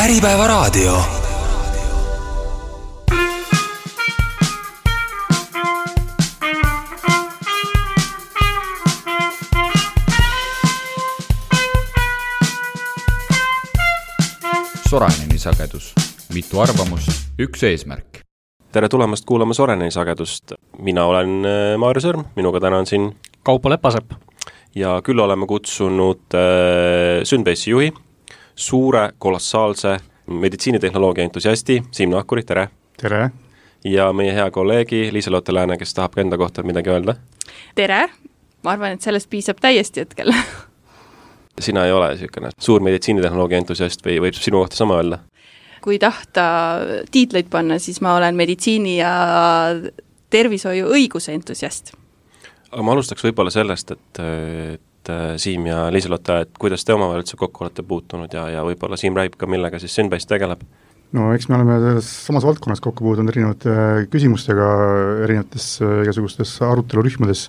Äripäevaraadio. Soraineni sagedus, mitu arvamust, üks eesmärk. tere tulemast kuulama Soreneni sagedust, mina olen äh, Maarja Sõrm, minuga täna on siin Kaupo Lepasepp. ja külla oleme kutsunud äh, Synbase'i juhi, suure kolossaalse meditsiinitehnoloogia entusiasti Siim Nahkuri, tere! tere! ja meie hea kolleegi Liisa-Lotte Lääne, kes tahab ka enda kohta midagi öelda. tere! ma arvan, et sellest piisab täiesti hetkel sina ei ole niisugune suur meditsiinitehnoloogia entusiast või võib sinu kohta sama öelda? kui tahta tiitleid panna, siis ma olen meditsiini ja tervishoiu õiguse entusiast. aga ma alustaks võib-olla sellest, et, et Siim ja Liisa-Lotte, et kuidas te omavahel üldse kokku olete puutunud ja, ja võib-olla Siim räägib ka, millega siis Synbase tegeleb? no eks me oleme samas valdkonnas kokku puutunud erinevate küsimustega erinevates igasugustes arutelurühmades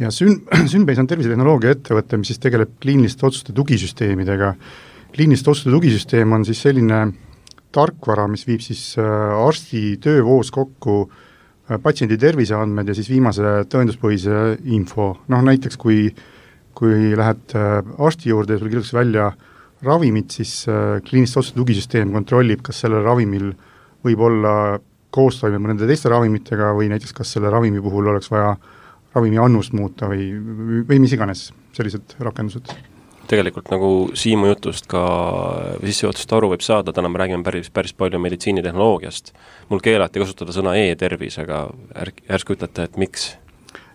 ja Syn-, Synbase on tervisetehnoloogia ettevõte, mis siis tegeleb kliiniliste otsuste tugisüsteemidega. kliiniliste otsuste tugisüsteem on siis selline tarkvara, mis viib siis äh, arsti töövoos kokku äh, patsiendi terviseandmed ja siis viimase tõenduspõhise info, noh näiteks kui kui lähed äh, arsti juurde ja sul kirjutatakse välja ravimit, siis kliiniliste otsuste tugisüsteem kontrollib, kas sellel ravimil võib olla koostoime mõnede teiste ravimitega või näiteks kas selle ravimi puhul oleks vaja ravimi annust muuta või, või mis iganes, sellised rakendused tegelikult nagu Siimu jutust ka sissejuhatust aru võib saada, täna me räägime päris, päris palju meditsiinitehnoloogiast. mul keelati kasutada sõna e-tervis, aga ärk-, järsku ütlete, et miks?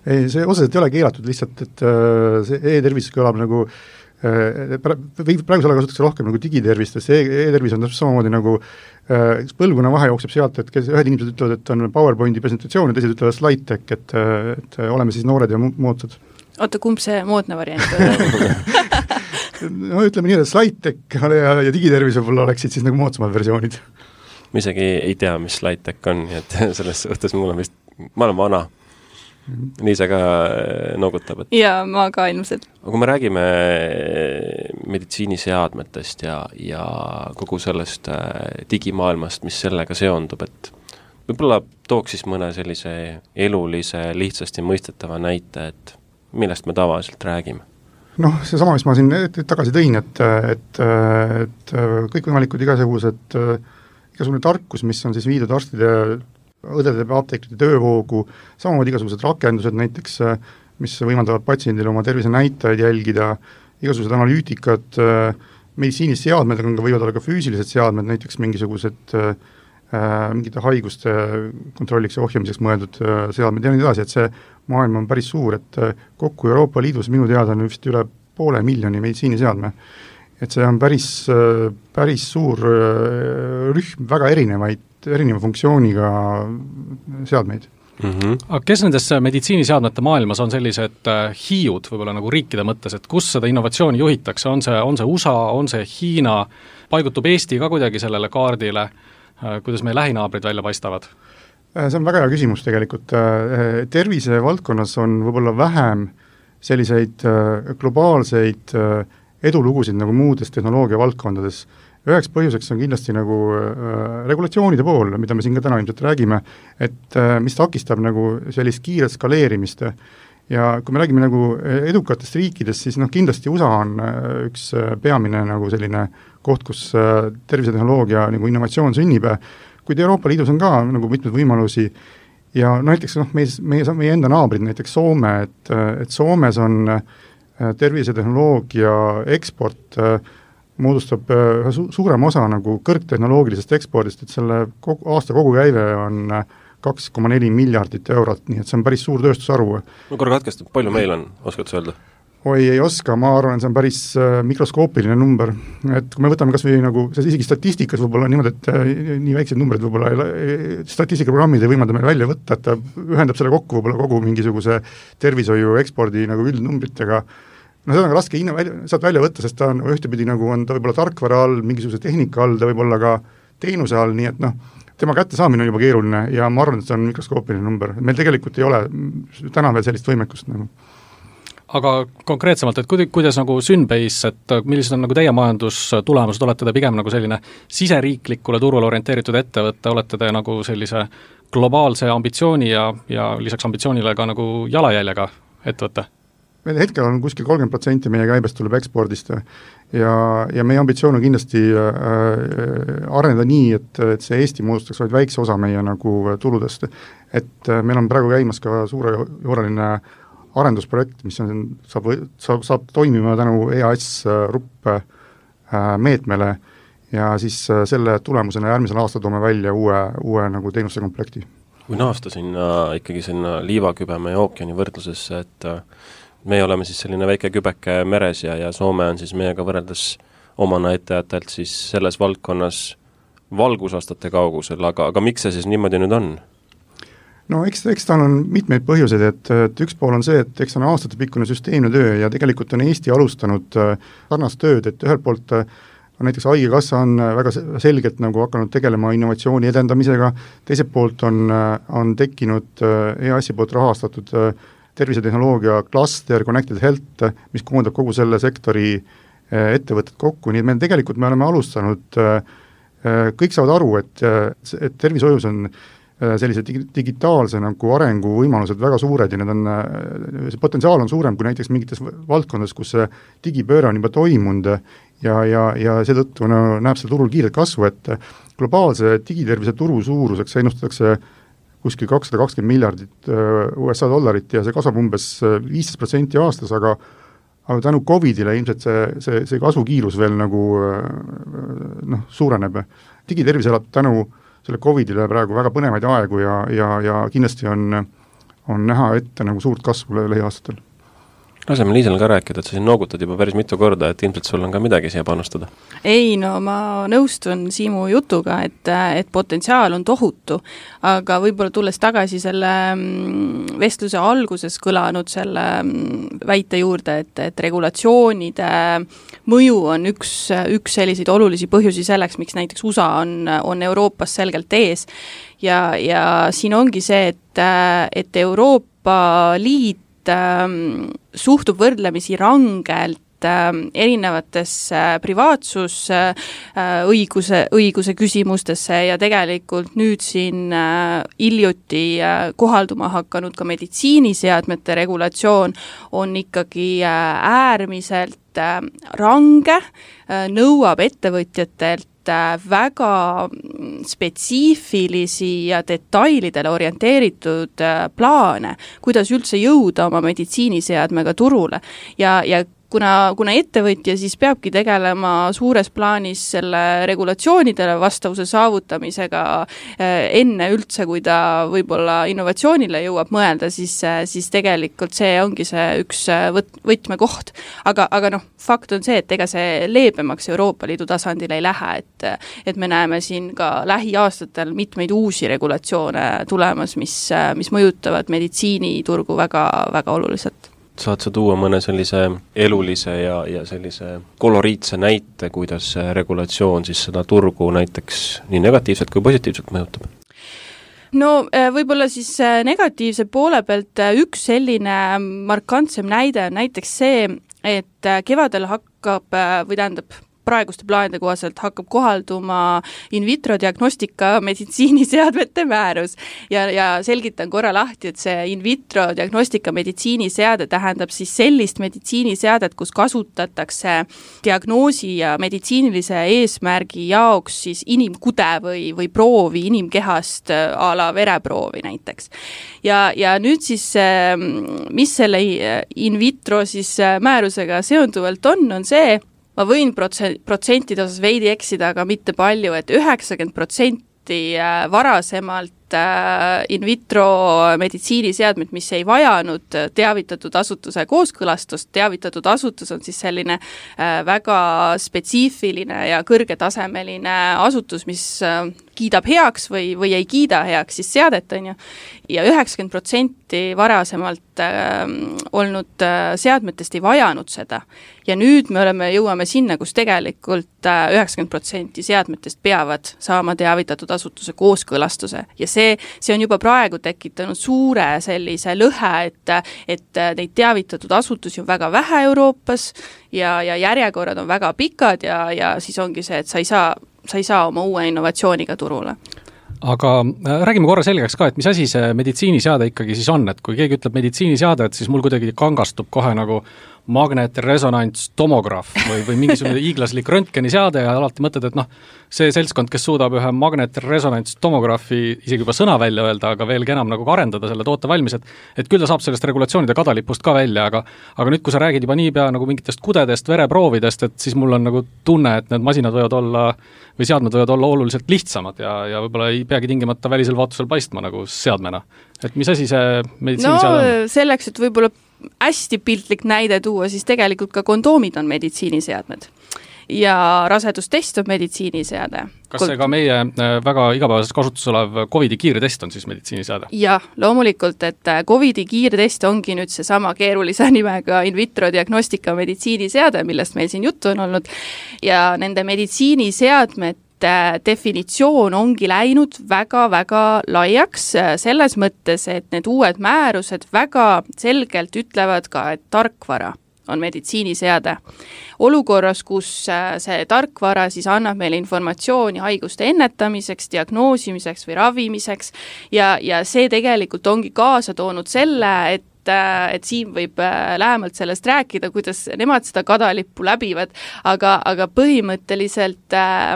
Ei, see otseselt ei ole keelatud, lihtsalt et äh, see e-tervis kõlab nagu äh, või praegusel ajal kasutatakse rohkem nagu digitervist, sest e-, e-tervis on täpselt samamoodi nagu äh, üks põlvkonnavahe jookseb sealt, et kes, ühed inimesed ütlevad, et on PowerPointi presentatsioon ja teised ütlevad slide deck, et, et oleme siis noored ja moodsad. oota, kumb see moodne variant on no ütleme nii, et SlideTech ja, ja digitervis võib-olla oleksid siis nagu moodsamad versioonid. ma isegi ei tea, mis SlideTech on, nii et selles suhtes mul on vist, ma olen vana. Liisa ka äh, noogutab, et jaa, ma ka ilmselt. aga kui me räägime meditsiiniseadmetest ja, ja kogu sellest äh, digimaailmast, mis sellega seondub, et võib-olla tooks siis mõne sellise elulise, lihtsasti mõistetava näite, et millest me tavaliselt räägime noh, seesama, mis ma siin tagasi tõin, et, et, et kõikvõimalikud igasugused, igasugune tarkus, mis on siis viidud arstide, õdede, apteekrite töövoogu, samamoodi igasugused rakendused näiteks, mis võimaldavad patsiendil oma tervisenäitajaid jälgida, igasugused analüütikad, meditsiiniseadmed, aga võivad olla ka füüsilised seadmed, näiteks mingisugused äh, mingite haiguste kontrolliks ja ohjamiseks mõeldud äh, seadmed ja nii edasi, et see maailm on päris suur, et äh, kokku Euroopa Liidus minu teada on vist üle poole miljoni meditsiiniseadme. Et see on päris, äh, päris suur rühm väga erinevaid, erineva funktsiooniga seadmeid mm. -hmm. aga kes nendes meditsiiniseadmete maailmas on sellised hiiud võib-olla nagu riikide mõttes, et kus seda innovatsiooni juhitakse, on see, on see USA, on see Hiina, paigutub Eesti ka kuidagi sellele kaardile, kuidas meie lähinaabrid välja paistavad? Äh, see on väga hea küsimus tegelikult, äh, tervisevaldkonnas on võib-olla vähem selliseid äh, globaalseid edulugusid nagu muudes tehnoloogia valdkondades. üheks põhjuseks on kindlasti nagu regulatsioonide pool, mida me siin ka täna ilmselt räägime, et mis takistab nagu sellist kiiret skaleerimist. Ja kui me räägime nagu edukatest riikidest, siis noh, kindlasti USA on üks peamine nagu selline koht, kus tervisetehnoloogia nagu innovatsioon sünnib. Kuid Euroopa Liidus on ka nagu mitmeid võimalusi. Ja näiteks noh, meie, meie, meie enda naabrid, näiteks Soome, et, et Soomes on äh, tervisetehnoloogia eksport äh, moodustab äh, ühe su-, suurema osa nagu kõrgtehnoloogilisest ekspordist, et selle kogu, aasta kogukäive on kaks koma neli miljardit eurot, nii et see on päris suur tööstusharu. ma korra katkestan, palju meil on, oskad sa öelda? Oi, ei oska, ma arvan, see on päris äh, mikroskoopiline number. et kui me võtame kas või nagu, see isegi statistikas võib-olla niimoodi, et äh, nii väiksed numbrid võib-olla ei statistikaprogrammid ei võimalda meil välja võtta, et ta ühendab selle kokku võib-olla kogu mingisuguse tervishoiu ekspordi nagu üldnumbritega, no seda on raske hinna välja, sealt välja võtta, sest ta on ühtepidi nagu on ta võib-olla tarkvara all, mingisuguse tehnika all, ta võib olla ka teenuse all, nii et noh, tema kättesaamine on juba keeruline ja ma arvan, et see on mikroskoopiline number, meil tegelikult ei ole täna veel sellist võimekust nagu aga konkreetsemalt, et kuida-, kuidas nagu Synbase, et millised on nagu teie majandustulemused, olete te pigem nagu selline siseriiklikule turule orienteeritud ettevõte, olete te nagu sellise globaalse ambitsiooni ja, ja lisaks ambitsioonile ka nagu jalajäljega ettevõte? meil hetkel on kuskil kolmkümmend protsenti meie käibest tuleb ekspordist ja, ja meie ambitsioon on kindlasti äh, areneda nii, et, et see Eesti moodustaks vaid väikse osa meie nagu tuludest. et äh, meil on praegu käimas ka suurejooneline arendusprojekt, mis on, saab, saab, saab toimima tänu EAS äh, RUP äh, meetmele ja siis äh, selle tulemusena järgmisel aastal toome välja uue, uue nagu teenuste komplekti. kui naasta sinna ikkagi sinna liivakübeme ja ookeani võrdlusesse, et meie oleme siis selline väike kübeke meres ja, ja Soome on siis meiega võrreldes oma näitajatelt siis selles valdkonnas valgusaastate kaugusel, aga, aga miks see siis niimoodi nüüd on? No eks, eks tal on mitmeid põhjuseid, et, et üks pool on see, et eks see on aastatepikkune süsteemne töö ja tegelikult on Eesti alustanud äh, sarnast tööd, et ühelt poolt äh, näiteks Haigekassa on äh, väga selgelt nagu hakanud tegelema innovatsiooni edendamisega, teiselt poolt on, on tekkinud EAS-i poolt rahastatud tervisetehnoloogia klaster Connected Health, mis koondab kogu selle sektori ettevõtted kokku, nii et me tegelikult, me oleme alustanud, kõik saavad aru, et, et tervishoius on sellise digi-, digitaalse nagu arengu võimalused väga suured ja need on, äh, see potentsiaal on suurem kui näiteks mingites valdkondades, kus see digipööre on juba toimunud ja, ja, ja seetõttu no näeb seal turul kiiret kasvu, et globaalse digitervise turu suuruseks ennustatakse kuskil kakssada kakskümmend miljardit äh, USA dollarit ja see kasvab umbes viisteist protsenti aastas, aga aga tänu Covidile ilmselt see, see, see kasvukiirus veel nagu noh, suureneb. digitervis elab tänu äh, selle Covidile praegu väga põnevaid aegu ja, ja, ja kindlasti on, on näha ette nagu suurt kasvu lähiaastatel laseme Liisal ka rääkida, et sa siin noogutad juba päris mitu korda, et ilmselt sul on ka midagi siia panustada? ei no ma nõustun Siimu jutuga, et, et potentsiaal on tohutu, aga võib-olla tulles tagasi selle mm, vestluse alguses kõlanud selle mm, väite juurde, et, et regulatsioonide mõju on üks, üks selliseid olulisi põhjusi selleks, miks näiteks USA on, on Euroopas selgelt ees ja, ja siin ongi see, et, et Euroopa Liit suhtub võrdlemisi rangelt äh, erinevatesse privaatsusõiguse äh,, õiguse küsimustesse ja tegelikult nüüd siin äh, hiljuti äh, kohalduma hakanud ka meditsiiniseadmete regulatsioon on ikkagi äh, äärmiselt äh, range, äh, nõuab ettevõtjatelt Äh, väga spetsiifilisi ja detailidele orienteeritud äh, plaane, kuidas üldse jõuda oma meditsiiniseadmega turule. ja, ja kuna, kuna ettevõtja siis peabki tegelema suures plaanis selle regulatsioonidele vastavuse saavutamisega eh, enne üldse, kui ta võib-olla innovatsioonile jõuab mõelda, siis, eh, siis tegelikult see ongi see üks eh, võt-, võtmekoht. aga, aga noh, fakt on see, et ega see leebemaks Euroopa Liidu tasandil ei lähe, et et me näeme siin ka lähiaastatel mitmeid uusi regulatsioone tulemas, mis, mis mõjutavad meditsiiniturgu väga, väga oluliselt saad sa tuua mõne sellise elulise ja, ja sellise koloriitse näite, kuidas see regulatsioon siis seda turgu näiteks nii negatiivselt kui positiivselt mõjutab? no äh, võib-olla siis äh, negatiivse poole pealt äh, üks selline markantsem näide on näiteks see, et kevadel hakkab või tähendab, praeguste plaanide kohaselt hakkab kohalduma in vitro diagnostika meditsiiniseadmete määrus. ja, ja selgitan korra lahti, et see in vitro diagnostika meditsiiniseade tähendab siis sellist meditsiiniseadet, kus kasutatakse diagnoosi ja meditsiinilise eesmärgi jaoks siis inimkude või, või proovi inimkehast a la vereproovi näiteks. ja, ja nüüd siis, mis selle in vitro siis määrusega seonduvalt on, on see, ma võin protse-, protsentide osas veidi eksida, aga mitte palju et, et üheksakümmend protsenti äh, varasemalt äh, in vitro meditsiiniseadmed, mis ei vajanud teavitatud asutuse kooskõlastust, teavitatud asutus on siis selline äh, väga spetsiifiline ja kõrgetasemeline asutus, mis kiidab heaks või, või ei kiida heaks siis seadet, on ju, ja üheksakümmend protsenti varasemalt äh, olnud äh, seadmetest ei vajanud seda. ja nüüd me oleme, jõuame sinna, kus tegelikult äh, üheksakümmend protsenti seadmetest peavad saama teavitatud asutuse kooskõlastuse ja see, see on juba praegu tekitanud suure sellise lõhe, et et neid teavitatud asutusi on väga vähe Euroopas ja, ja järjekorrad on väga pikad ja, ja siis ongi see, et sa ei saa sa ei saa oma uue innovatsiooniga turule. Aga äh, räägime korra selgeks ka, et mis asi see meditsiiniseade ikkagi siis on, et kui keegi ütleb meditsiiniseade, et siis mul kuidagi kangastub kohe nagu magnetresonantstomograaf või, või mingisugune hiiglaslik röntgeniseade ja alati mõtled, et noh, see seltskond, kes suudab ühe magnetresonantstomograafi isegi juba sõna välja öelda, aga veelgi enam nagu ka arendada selle toote valmis, et et küll ta saab sellest regulatsioonide kadalipust ka välja, aga aga nüüd, kui sa räägid juba niipea nagu mingitest kudedest, vereproovidest, et siis mul on nagu tunne, et need masinad võivad olla või seadmed võivad olla oluliselt lihtsamad ja, ja võib-olla ei peagi tingimata välisel vaatusel paistma nagu seadmena. et mis asi see meditsiiniseade no, on? selleks, et võib-olla hästi piltlik näide tuua, siis tegelikult ka kondoomid on meditsiiniseadmed ja rasedustest on meditsiiniseade. kas see ka meie äh, väga igapäevases kasutuses olev Covidi kiirtest on siis meditsiiniseade? jah, loomulikult, et äh, Covidi kiirtest ongi nüüd seesama keerulise nimega in vitro diagnostika meditsiiniseade, millest meil siin juttu on olnud, ja nende meditsiiniseadmed Äh, definitsioon ongi läinud väga-väga laiaks, äh, selles mõttes, et need uued määrused väga selgelt ütlevad ka, et tarkvara on meditsiiniseade. olukorras, kus äh, see tarkvara siis annab meile informatsiooni haiguste ennetamiseks, diagnoosimiseks või ravimiseks ja, ja see tegelikult ongi kaasa toonud selle, et et, et Siim võib lähemalt sellest rääkida, kuidas nemad seda kadalippu läbivad, aga, aga põhimõtteliselt äh,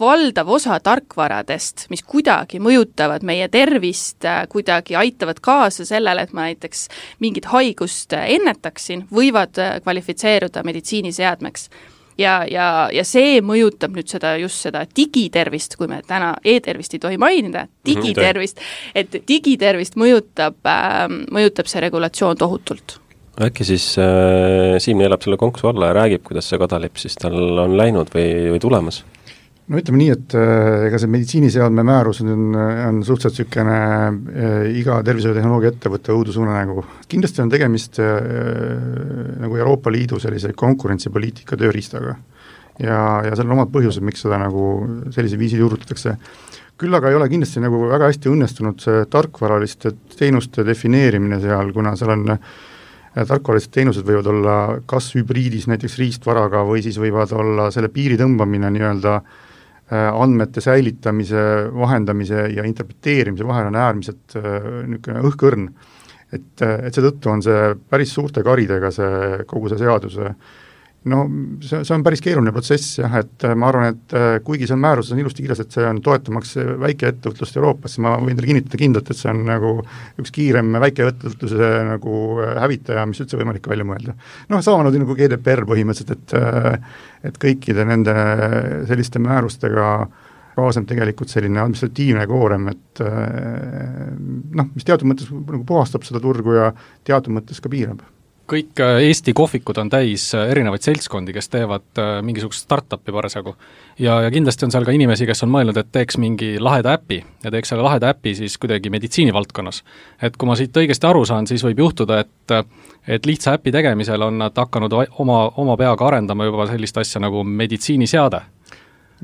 valdav osa tarkvaradest, mis kuidagi mõjutavad meie tervist, kuidagi aitavad kaasa sellele, et ma näiteks mingit haigust ennetaksin, võivad kvalifitseeruda meditsiiniseadmeks. Ja, ja, ja see mõjutab nüüd seda, just seda digitervist, kui me täna e-tervist ei tohi mainida, mhm, digitervist, et digitervist mõjutab äh,, mõjutab see regulatsioon tohutult. Äkki siis äh, Siim neelab selle konksu alla ja räägib, kuidas see kadalipp siis tal on läinud või, või tulemas? No ütleme nii, et äh, ega see meditsiiniseadme määrus on, on suhteliselt niisugune äh, iga tervishoiutehnoloogia ettevõtte õudusunenägu. kindlasti on tegemist äh, nagu Euroopa Liidu sellise konkurentsipoliitika tööriistaga. ja, ja seal on omad põhjused, miks seda nagu sellisel viisil juurutatakse. küll aga ei ole kindlasti nagu väga hästi õnnestunud see tarkvaraliste teenuste defineerimine seal, kuna seal on tarkvaralised teenused võivad olla kas hübriidis näiteks riistvaraga või siis võivad olla selle piiri tõmbamine nii-öelda äh, Äh, andmete säilitamise, vahendamise ja interpreteerimise vahel on äärmiselt äh, niisugune õhkõrn. et, et seetõttu on see päris suurte karidega, see kogu see seaduse no see, see on päris keeruline protsess jah, et äh, ma arvan, et äh, kuigi seal määruses on ilusti kirjas, et see on toetamaks väikeettevõtlust Euroopas, siis ma võin teile kinnitada kindlalt, et see on nagu üks kiirem väikeettevõtluse nagu äh, hävitaja, mis üldse võimalik välja mõelda. noh, samamoodi nagu GDPR põhimõtteliselt, et et kõikide nende selliste määrustega kaasneb tegelikult selline administratiivne koorem, et noh, mis teatud mõttes nagu puhastab seda turgu ja teatud mõttes ka piirab kõik äh, Eesti kohvikud on täis äh, erinevaid seltskondi, kes teevad äh, mingisugust startup'i parasjagu. ja, ja kindlasti on seal ka inimesi, kes on mõelnud, et teeks mingi laheda äpi ja teeks selle laheda äpi siis kuidagi meditsiinivaldkonnas. et kui ma siit õigesti aru saan, siis võib juhtuda, et et lihtsa äpi tegemisel on nad hakanud oma, oma peaga arendama juba sellist asja nagu meditsiiniseade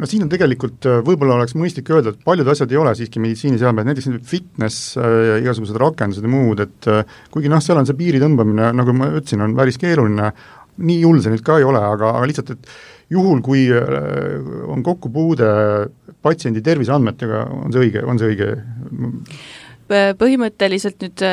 no siin on tegelikult, äh, võib-olla oleks mõistlik öelda, et paljud asjad ei ole siiski meditsiiniseadmed, näiteks fitness äh, ja igasugused rakendused ja muud, et äh, kuigi noh, seal on see piiri tõmbamine, nagu ma ütlesin, on päris keeruline, nii hull see nüüd ka ei ole, aga, aga lihtsalt, et juhul, kui on kokkupuude patsiendi terviseandmetega, on see õige, on see õige põhimõtteliselt nüüd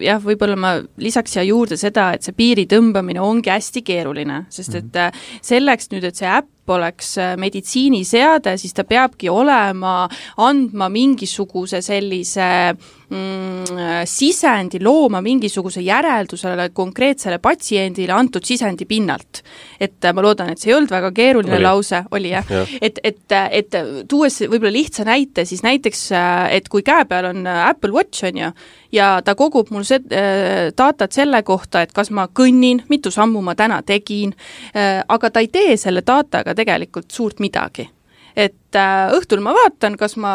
jah, võib-olla ma lisaks siia juurde seda, et see piiri tõmbamine ongi hästi keeruline, sest et mhm. selleks nüüd, et see äpp oleks äh, meditsiiniseade, siis ta peabki olema, andma mingisuguse sellise mm, sisendi, looma mingisuguse järeldusele konkreetsele patsiendile antud sisendi pinnalt. et äh, ma loodan, et see ei olnud väga keeruline oli. lause, oli jah ja.? et, et, et tuues võib-olla lihtsa näite, siis näiteks, äh, et kui käe peal on Apple Watch, on ju, ja ta kogub mul see äh, datat selle kohta, et kas ma kõnnin, mitu sammu ma täna tegin äh,, aga ta ei tee selle dataga tegelikult suurt midagi. Et äh, õhtul ma vaatan, kas ma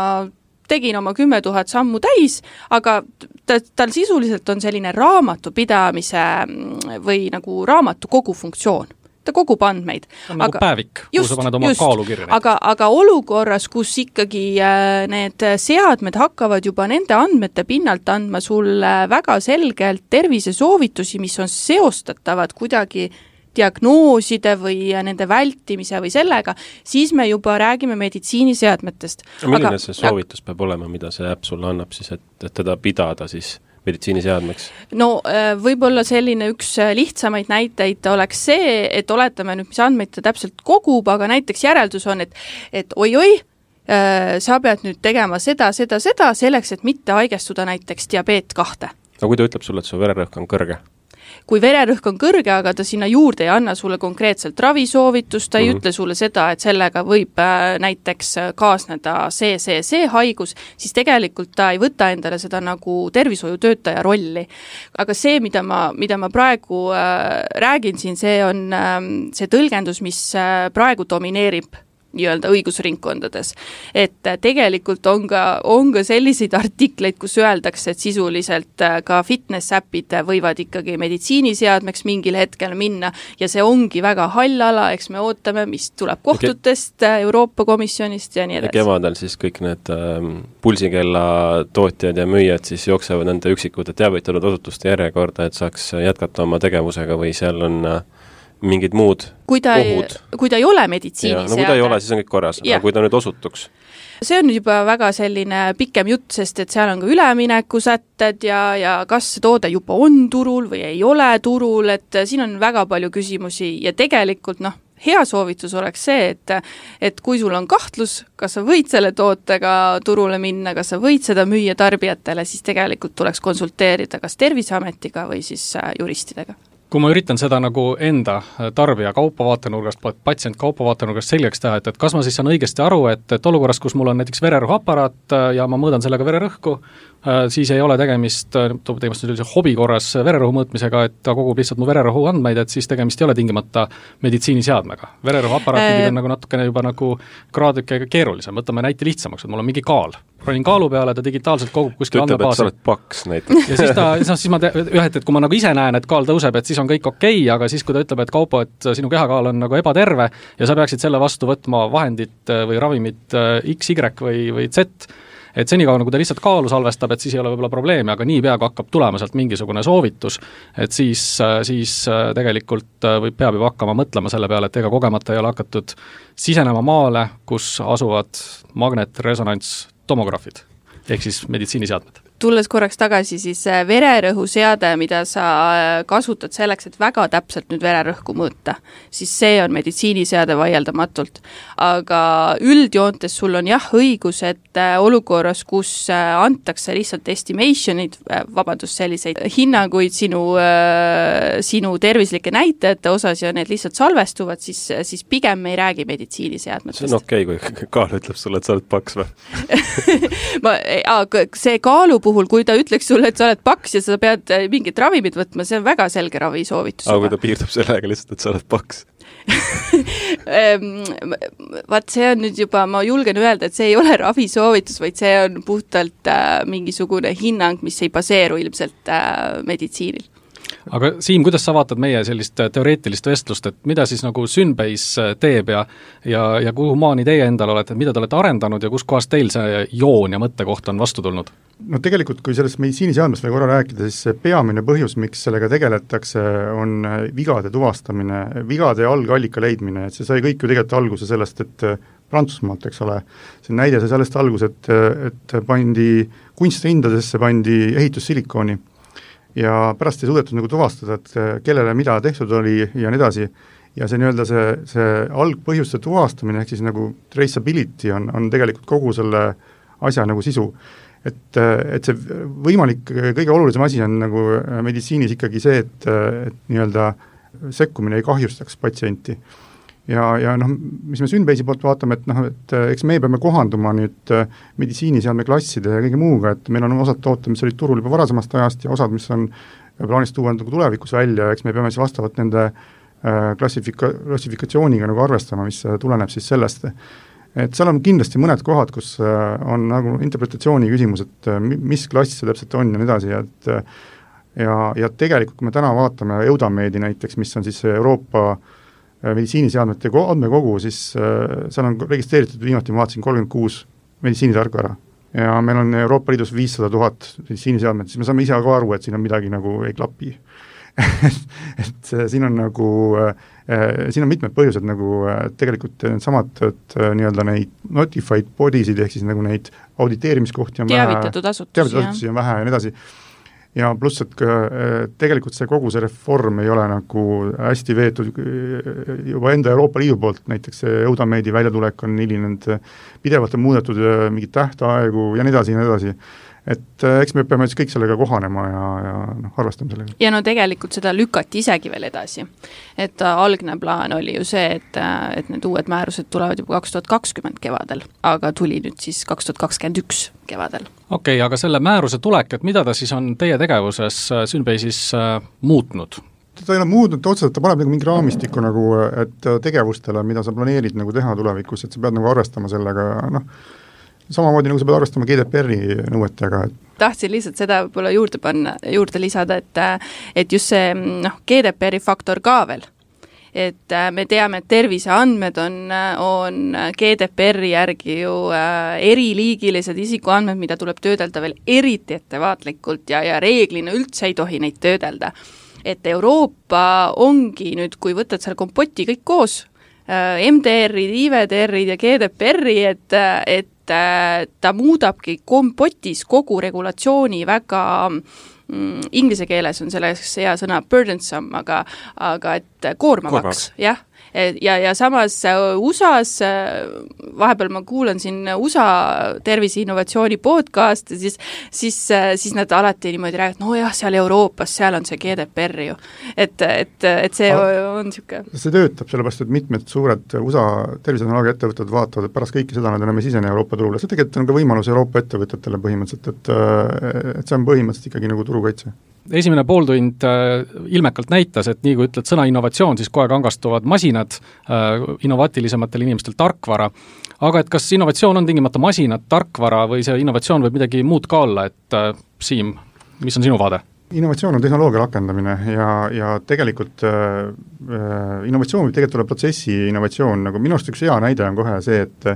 tegin oma kümme tuhat sammu täis, aga ta, tal sisuliselt on selline raamatupidamise mm, või nagu raamatukogu funktsioon ta kogub andmeid. ta on nagu päevik, kuhu sa paned oma just, kaalu kirja. aga, aga olukorras, kus ikkagi äh, need seadmed hakkavad juba nende andmete pinnalt andma sulle väga selgelt tervisesoovitusi, mis on seostatavad kuidagi diagnooside või nende vältimise või sellega, siis me juba räägime meditsiiniseadmetest. milline aga, see soovitus aga, peab olema, mida see äpp sulle annab siis, et, et teda pidada siis meditsiiniseadmeks? no äh, võib-olla selline üks äh, lihtsamaid näiteid oleks see, et oletame nüüd, mis andmeid ta täpselt kogub, aga näiteks järeldus on, et et oi-oi, äh, sa pead nüüd tegema seda, seda, seda selleks, et mitte haigestuda näiteks diabeet kahte. no kui ta ütleb sulle, et su vererõhk on kõrge kui vererõhk on kõrge, aga ta sinna juurde ei anna sulle konkreetselt ravisoovitust, ta ei mm -hmm. ütle sulle seda, et sellega võib äh, näiteks äh, kaasneda see, see, see haigus, siis tegelikult ta ei võta endale seda nagu tervishoiutöötaja rolli. aga see, mida ma, mida ma praegu äh, räägin siin, see on äh, see tõlgendus, mis äh, praegu domineerib nii-öelda õigusringkondades. et äh, tegelikult on ka, on ka selliseid artikleid, kus öeldakse, et sisuliselt äh, ka fitness-äpid võivad ikkagi meditsiiniseadmeks mingil hetkel minna ja see ongi väga hall ala, eks me ootame, mis tuleb kohtutest, äh, Euroopa Komisjonist ja nii edasi. kevadel siis kõik need ähm, pulsikella tootjad ja müüjad siis jooksevad nende üksikute teavitatud osutuste järjekorda, et saaks jätkata oma tegevusega või seal on äh, mingid muud kui ta ohud. ei, kui ta ei ole meditsiiniseade. no kui ta ei ole, siis on kõik korras, aga kui ta nüüd osutuks? see on juba väga selline pikem jutt, sest et seal on ka üleminekusätted ja, ja kas see toode juba on turul või ei ole turul, et siin on väga palju küsimusi ja tegelikult noh, hea soovitus oleks see, et et kui sul on kahtlus, kas sa võid selle tootega turule minna, kas sa võid seda müüa tarbijatele, siis tegelikult tuleks konsulteerida kas Terviseametiga või siis äh, juristidega kui ma üritan seda nagu enda tarbija kaupa vaatenurgast, patsient kaupa vaatenurgast selgeks teha, et, et kas ma siis saan õigesti aru, et, et olukorras, kus mul on näiteks vererõhuaparaat äh, ja ma mõõdan sellega vererõhku, äh, siis ei ole tegemist, äh, tegemist sellise hobi korras vererõhu mõõtmisega, et ta kogub lihtsalt mu vererõhu andmeid, et siis tegemist ei ole tingimata meditsiiniseadmega. vererõhuaparaatidega on nagu natukene juba nagu kraadike keerulisem, võtame näite lihtsamaks, et mul on mingi kaal ronin kaalu peale, ta digitaalselt kogub kuskil andmebaasi. sa oled paks näiteks. ja siis ta, noh siis ma te-, jah, et, et kui ma nagu ise näen, et kaal tõuseb, et siis on kõik okei okay,, aga siis, kui ta ütleb, et Kaupo, et sinu kehakaal on nagu ebaterve ja sa peaksid selle vastu võtma vahendit äh, või ravimit äh, X, Y või, või Z, et senikaua, nagu ta lihtsalt kaalu salvestab, et siis ei ole võib-olla probleemi, aga niipea, kui hakkab tulema sealt mingisugune soovitus, et siis, äh, siis tegelikult võib, peab juba hakkama mõtlema selle peale, et ega kogemata ei ole hakatud sisenema maale, kus asuvad magnetresonantstomograafid ehk siis meditsiiniseadmed tulles korraks tagasi, siis äh, vererõhuseade, mida sa äh, kasutad selleks, et väga täpselt nüüd vererõhku mõõta, siis see on meditsiiniseade vaieldamatult. aga üldjoontes sul on jah õigus, et äh, olukorras, kus antakse lihtsalt estimation'id, vabandust, selliseid hinnanguid sinu, sinu tervislike näitajate osas ja need lihtsalt salvestuvad, siis, siis pigem me ei räägi meditsiiniseadmetest. see on okei okay,, kui Kaal ütleb sulle, et sa oled paks või ma, see kaalu puhul puhul, kui ta ütleks sulle, et sa oled paks ja sa pead äh, mingit ravimit võtma, see on väga selge ravisoovitus. aga kui ta piirdub sellega lihtsalt, et sa oled paks ehm, Vaat see on nüüd juba, ma julgen öelda, et see ei ole ravisoovitus, vaid see on puhtalt äh, mingisugune hinnang, mis ei baseeru ilmselt äh, meditsiinil aga Siim, kuidas sa vaatad meie sellist äh, teoreetilist vestlust, et mida siis nagu Synbase äh, teeb ja ja, ja kuhumaani teie endal olete, mida te olete arendanud ja kuskohast teil see joon ja mõttekoht on vastu tulnud? no tegelikult, kui sellest meditsiiniseadmest veel korra rääkida, siis see peamine põhjus, miks sellega tegeletakse, on äh, vigade tuvastamine, vigade algallika leidmine, et see sai kõik ju tegelikult alguse sellest, et Prantsusmaalt, eks ole, see näide sai sellest alguse, et, et pandi kunstrindadesse, pandi ehitussилikooni ja pärast ei suudetud nagu tuvastada, et äh, kellele mida tehtud oli ja nii edasi, ja see nii-öelda see, see algpõhjuste tuvastamine, ehk siis nagu traceability on, on tegelikult kogu selle asja nagu sisu. et, äh, et see võimalik kõige olulisem asi on nagu äh, meditsiinis ikkagi see, et, et nii-öelda sekkumine ei kahjustaks patsienti ja, ja noh, mis me Synbase'i poolt vaatame, et noh, et äh, eks me peame kohanduma nüüd äh, meditsiiniseadme klasside ja kõige muuga, et meil on osad tooted, mis olid turul juba varasemast ajast ja osad, mis on plaanis tuua nagu tulevikus välja, eks me peame siis vastavalt nende äh, klassifika-, klassifikatsiooniga nagu arvestama, mis tuleneb siis sellest, et seal on kindlasti mõned kohad, kus on nagu interpretatsiooni küsimus, et mis klass see täpselt on ja nii edasi, et ja, ja tegelikult kui me täna vaatame Eudameedi näiteks, mis on siis Euroopa meditsiiniseadmete andmekogu, siis seal on registreeritud, viimati ma vaatasin, kolmkümmend kuus meditsiinitarkvara ja meil on Euroopa Liidus viissada tuhat meditsiiniseadmet, siis me saame ise ka aru, et siin on midagi nagu ei klapi. Et siin on nagu äh,, siin on mitmed põhjused nagu äh, tegelikult needsamad, et äh, nii-öelda neid notified body'sid ehk siis nagu neid auditeerimiskohti on teavitatud asutusi, teavitatud asutusi on vähe ja nii edasi ja pluss, et ka tegelikult see kogu see reform ei ole nagu hästi veetud juba enda Euroopa Liidu poolt, näiteks see Eudameedi väljatulek on hilinenud, pidevalt on muudetud mingeid tähtaegu ja nii edasi ja nii edasi et äh, eks me peame siis kõik sellega kohanema ja, ja noh, arvestama sellega. ja no tegelikult seda lükati isegi veel edasi. et äh, algne plaan oli ju see, et, äh, et need uued määrused tulevad juba kaks tuhat kakskümmend kevadel, aga tuli nüüd siis kaks tuhat kakskümmend üks kevadel. okei okay,, aga selle määruse tulek, et mida ta siis on teie tegevuses Synbase'is äh, muutnud? ta ei ole muutnud otseselt, ta paneb nagu mingi raamistiku nagu, et tegevustele, mida sa planeerid nagu teha tulevikus, et sa pead nagu arvestama sellega, noh, samamoodi nagu sa pead arvestama GDPR-i nõuetega, et tahtsin lihtsalt seda võib-olla juurde panna, juurde lisada, et et just see noh, GDPR-i faktor ka veel. et me teame, et terviseandmed on, on GDPR-i järgi ju äh, eriliigilised isikuandmed, mida tuleb töödelda veel eriti ettevaatlikult ja, ja reeglina üldse ei tohi neid töödelda. et Euroopa ongi nüüd, kui võtad selle kompoti kõik koos, äh, MDR-id, IVDR-id ja GDPR-i, et, et et ta muudabki kompotis kogu regulatsiooni väga mm, inglise keeles on selleks hea sõna burdensome, aga aga et koormavaks, jah ja, ja samas äh, USA-s, äh, vahepeal ma kuulan siin USA terviseinnovatsiooni podcast'e, siis siis, äh, siis nad alati niimoodi räägivad, nojah, seal Euroopas, seal on see GDPR ju. et, et, et see Aga on niisugune see töötab, sellepärast et mitmed suured USA tervisetehnoloogia ettevõtted vaatavad, et pärast kõike seda nad enam ei sisene Euroopa turule, see tegelikult on ka võimalus Euroopa ettevõtetele põhimõtteliselt, et et see on põhimõtteliselt ikkagi nagu turukaitse esimene pooltund äh, ilmekalt näitas, et nii kui ütled sõna innovatsioon, siis kohe kangastuvad masinad, äh, innovaatilisematel inimestel tarkvara, aga et kas innovatsioon on tingimata masinad, tarkvara või see innovatsioon võib midagi muud ka olla, et äh, Siim, mis on sinu vaade? innovatsioon on tehnoloogia rakendamine ja, ja tegelikult äh, innovatsioon võib tegelikult olla protsessi innovatsioon, nagu minu arust üks hea näide on kohe see, et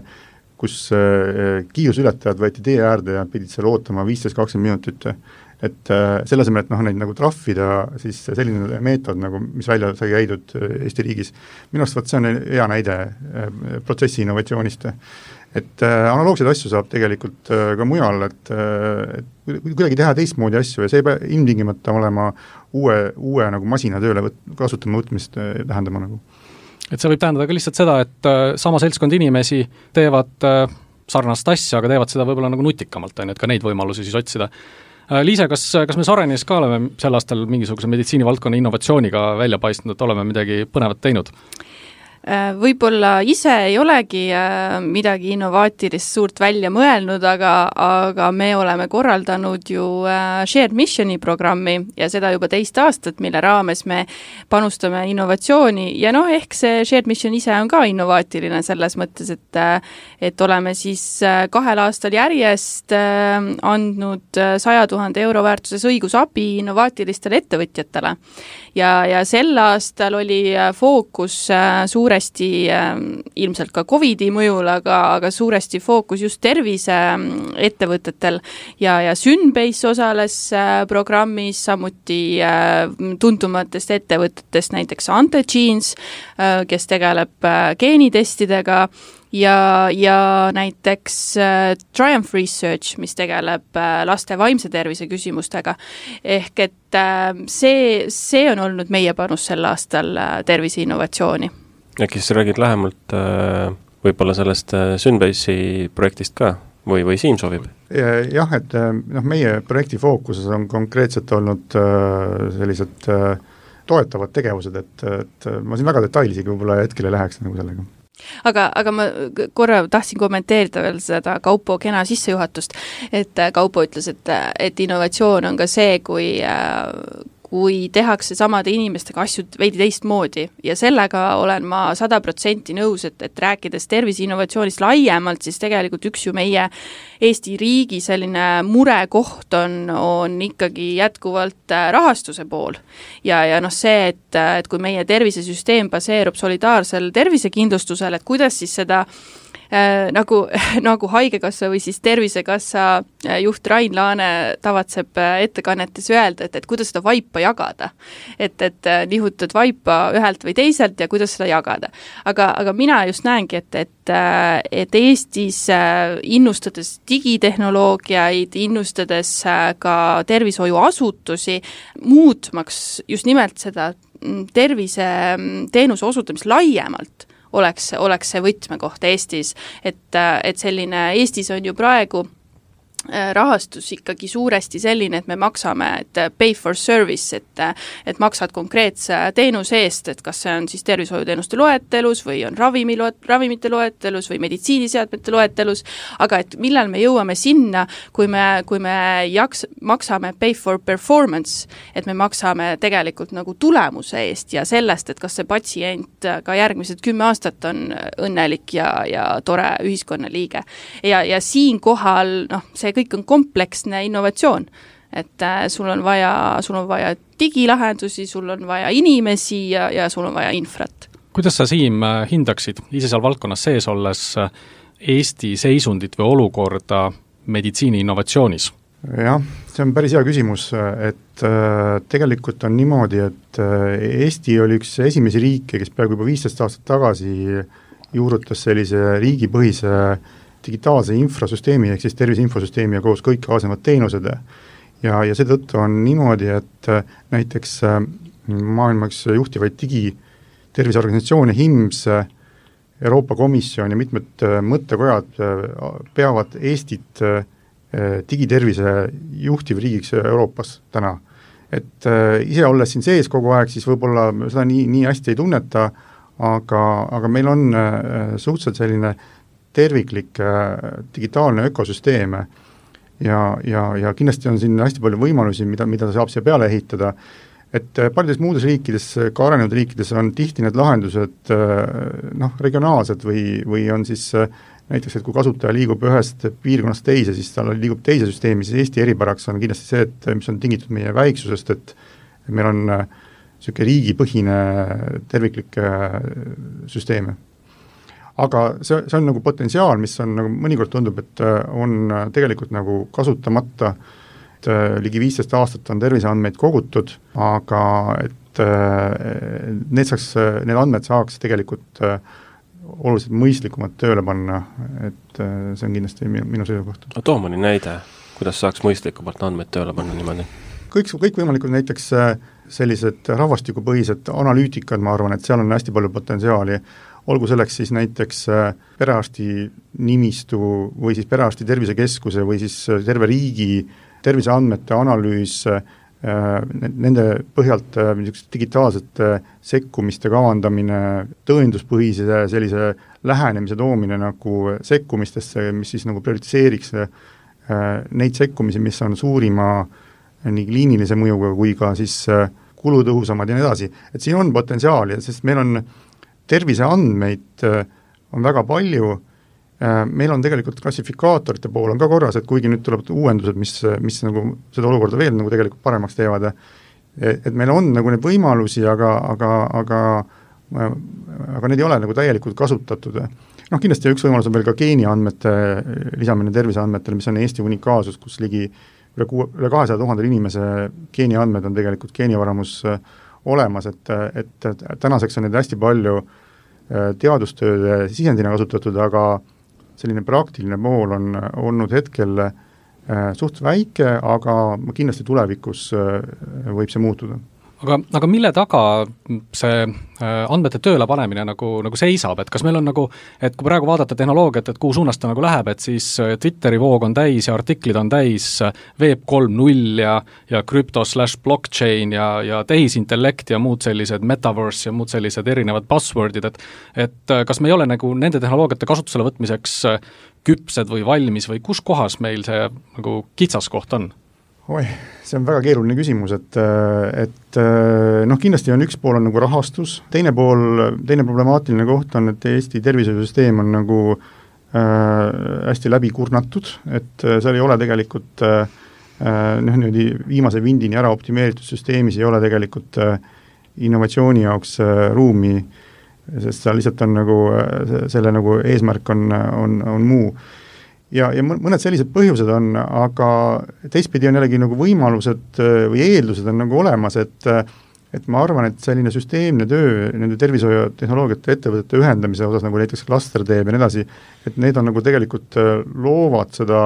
kus äh, kiirusületajad võeti tee äärde ja pidid seal ootama viisteist, kakskümmend minutit et äh, selle asemel, et noh, neid nagu trahvida, siis selline meetod nagu, mis välja sai käidud äh, Eesti riigis, minu arust vot see on hea näide äh, protsessi innovatsioonist. et analoogseid asju saab tegelikult ka mujal, et, et kuidagi teha teistmoodi asju ja see ei pea ilmtingimata olema uue, uue nagu masina tööle võt-, kasutama võtmist tähendama nagu et see võib tähendada ka lihtsalt seda, et sama seltskond inimesi teevad sarnast asja, aga teevad seda võib-olla nagu nutikamalt, on ju, et ka neid võimalusi siis otsida. Äh, Liise, kas, kas me Sarenis ka oleme sel aastal mingisuguse meditsiinivaldkonna innovatsiooniga välja paistnud, et oleme midagi põnevat teinud? Äh, võib-olla ise ei olegi äh, midagi innovaatilist suurt välja mõelnud, aga, aga me oleme korraldanud ju äh, Shared Missioni programmi ja seda juba teist aastat, mille raames me panustame innovatsiooni ja noh, ehk see Shared Mission ise on ka innovaatiline selles mõttes, et et oleme siis kahel aastal järjest andnud saja tuhande euro väärtuses õigusabi innovaatilistele ettevõtjatele. ja, ja sel aastal oli fookus suure suuresti äh, ilmselt ka Covidi mõjul, aga, aga suuresti fookus just terviseettevõtetel ja, ja Synbase osales äh, programmis, samuti äh, tuntumatest ettevõtetest näiteks Antegenes, kes tegeleb geenitestidega, ja, ja näiteks äh, Triumph Research, mis tegeleb äh, laste vaimse tervise küsimustega. ehk et äh, see, see on olnud meie panus sel aastal äh, tervise innovatsiooni äkki sa räägid lähemalt äh, võib-olla sellest äh, Synbase'i projektist ka või, või Siim soovib? jah, et äh, noh, meie projekti fookuses on konkreetselt olnud sellised toetavad tegevused, et, et ma siin väga detailidega võib-olla hetkel ei läheks nagu sellega aga, aga ma korra tahtsin kommenteerida veel seda Kaupo kena sissejuhatust, et Kaupo ütles, et, et innovatsioon on ka see, kui kui tehakse samade inimestega asju veidi teistmoodi ja sellega olen ma sada protsenti nõus, et, et rääkides tervise innovatsioonist laiemalt, siis tegelikult üks ju meie Eesti riigi selline murekoht on, on ikkagi jätkuvalt äh, rahastuse pool. ja, ja noh, see, et, et kui meie tervisesüsteem baseerub solidaarsel tervisekindlustusel, et kuidas siis seda äh, nagu, nagu Haigekassa või siis Tervisekassa äh, juht Rain Laane tavatseb äh, ettekannetes öelda, et, et kuidas seda vaipa jagada. et, et äh, nihutad vaipa ühelt või teiselt ja kuidas seda jagada. aga, aga mina just näengi, et, et, äh, et Eestis äh, innustades digitehnoloogiaid, innustades äh, ka tervishoiuasutusi, muutmaks just nimelt seda mm, terviseteenuse mm, osutamist laiemalt oleks, oleks see võtmekoht Eestis, et, et selline, Eestis on ju praegu Äh, rahastus ikkagi suuresti selline, et me maksame, et äh, pay for service, et äh, et maksad konkreetse teenuse eest, et kas see on siis tervishoiuteenuste loetelus või on ravimi loet-, ravimite loetelus või meditsiiniseadmete loetelus, aga et millal me jõuame sinna, kui me, kui me jaks-, maksame pay for performance, et me maksame tegelikult nagu tulemuse eest ja sellest, et kas see patsient ka järgmised kümme aastat on õnnelik ja, ja tore ühiskonnaliige. ja, ja siinkohal noh, see kõik on kompleksne innovatsioon. et äh, sul on vaja, sul on vaja digilahendusi, sul on vaja inimesi ja, ja sul on vaja infrat. kuidas sa, Siim, hindaksid ise seal valdkonnas sees olles Eesti seisundit või olukorda meditsiini innovatsioonis? jah, see on päris hea küsimus, et äh, tegelikult on niimoodi, et äh, Eesti oli üks esimesi riike, kes peaaegu juba viisteist aastat tagasi juurutas sellise riigipõhise äh, digitaalse infrasüsteemi, ehk siis tervise infosüsteemi ja koos kõik kaasnevad teenused. ja, ja seetõttu on niimoodi, et äh, näiteks äh, maailma üks juhtivaid digiterviseorganisatsioone, HIMS, Euroopa Komisjon ja mitmed äh, mõttekojad peavad Eestit digitervise juhtivriigiks Euroopas täna. et ise olles siin sees kogu aeg, siis võib-olla seda nii, nii hästi ei tunneta, aga, aga meil on suhteliselt selline äh, terviklik äh, digitaalne ökosüsteem ja, ja, ja kindlasti on siin hästi palju võimalusi, mida, mida saab siia peale ehitada, et äh, paljudes muudes riikides, ka arenenud riikides on tihti need lahendused äh, noh, regionaalsed või, või on siis näiteks, et kui kasutaja liigub ühest piirkonnast teise, siis tal liigub teise süsteemi, siis Eesti eripäraks on kindlasti see, et mis on tingitud meie väiksusest, et meil on niisugune riigipõhine terviklik süsteem aga see, see on nagu potentsiaal, mis on nagu mõnikord tundub, et äh, on äh, tegelikult nagu kasutamata, et äh, ligi viisteist aastat on terviseandmeid kogutud, aga et need saaks, need andmed saaks tegelikult oluliselt mõistlikumalt tööle panna, et see on kindlasti minu, minu seisukoht. no too mõni näide, kuidas saaks mõistlikumalt andmeid tööle panna niimoodi? kõik, kõikvõimalikud näiteks sellised rahvastikupõhised analüütikad, ma arvan, et seal on hästi palju potentsiaali, olgu selleks siis näiteks äh, perearsti nimistu või siis perearsti tervisekeskuse või siis äh, terve riigi terviseandmete analüüs, äh, nende põhjalt niisuguste digitaalsete sekkumiste kavandamine, tõenduspõhise sellise lähenemise toomine nagu sekkumistesse, mis siis nagu prioritiseeriks neid sekkumisi, mis on suurima nii kliinilise mõjuga kui ka siis kulutõhusamad ja nii edasi, et siin on potentsiaali, sest meil on äh, terviseandmeid äh, on väga palju, äh, meil on tegelikult klassifikaatorite pool on ka korras, et kuigi nüüd tulevad uuendused, mis, mis nagu seda olukorda veel nagu tegelikult paremaks teevad, et meil on nagu neid võimalusi, aga, aga, aga aga need ei ole nagu täielikult kasutatud. noh, kindlasti üks võimalus on veel ka geeniandmete lisamine terviseandmetele, mis on Eesti unikaalsus, kus ligi üle kuue, üle kahesaja tuhande inimese geeniandmed on tegelikult geenivaramus äh, olemas, et, et tänaseks on neid hästi palju äh, teadustööde sisendina kasutatud, aga selline praktiline pool on olnud hetkel äh, suht väike, aga kindlasti tulevikus äh, võib see muutuda aga, aga mille taga see äh, andmete tööle panemine nagu, nagu seisab, et kas meil on nagu, et kui praegu vaadata tehnoloogiat, et kuhu suunas ta nagu läheb, et siis äh, Twitteri voog on täis ja artiklid on täis Web äh, kolm null ja ja krüpto slaš blockchain ja, ja tehisintellekt ja muud sellised, metaverse ja muud sellised erinevad buzzword'id, et et kas me ei ole nagu nende tehnoloogiate kasutusele võtmiseks küpsed või valmis või kus kohas meil see nagu kitsaskoht on? Oih, see on väga keeruline küsimus, et, et noh, kindlasti on üks pool on nagu rahastus, teine pool, teine problemaatiline koht on, et Eesti tervishoiusüsteem on nagu äh, hästi läbi kurnatud, et äh, seal ei ole tegelikult äh, äh, noh, niimoodi viimase vindini ära optimeeritud süsteemis ei ole tegelikult äh, innovatsiooni jaoks äh, ruumi, sest seal lihtsalt on nagu äh, selle nagu eesmärk on, on, on muu ja, ja mõned sellised põhjused on, aga teistpidi on jällegi nagu võimalused äh, või eeldused on nagu olemas, et et ma arvan, et selline süsteemne töö nende tervishoiutehnoloogiate ettevõtete ühendamise osas, nagu näiteks Cluster teeb ja nii edasi, et need on nagu tegelikult, äh, loovad seda,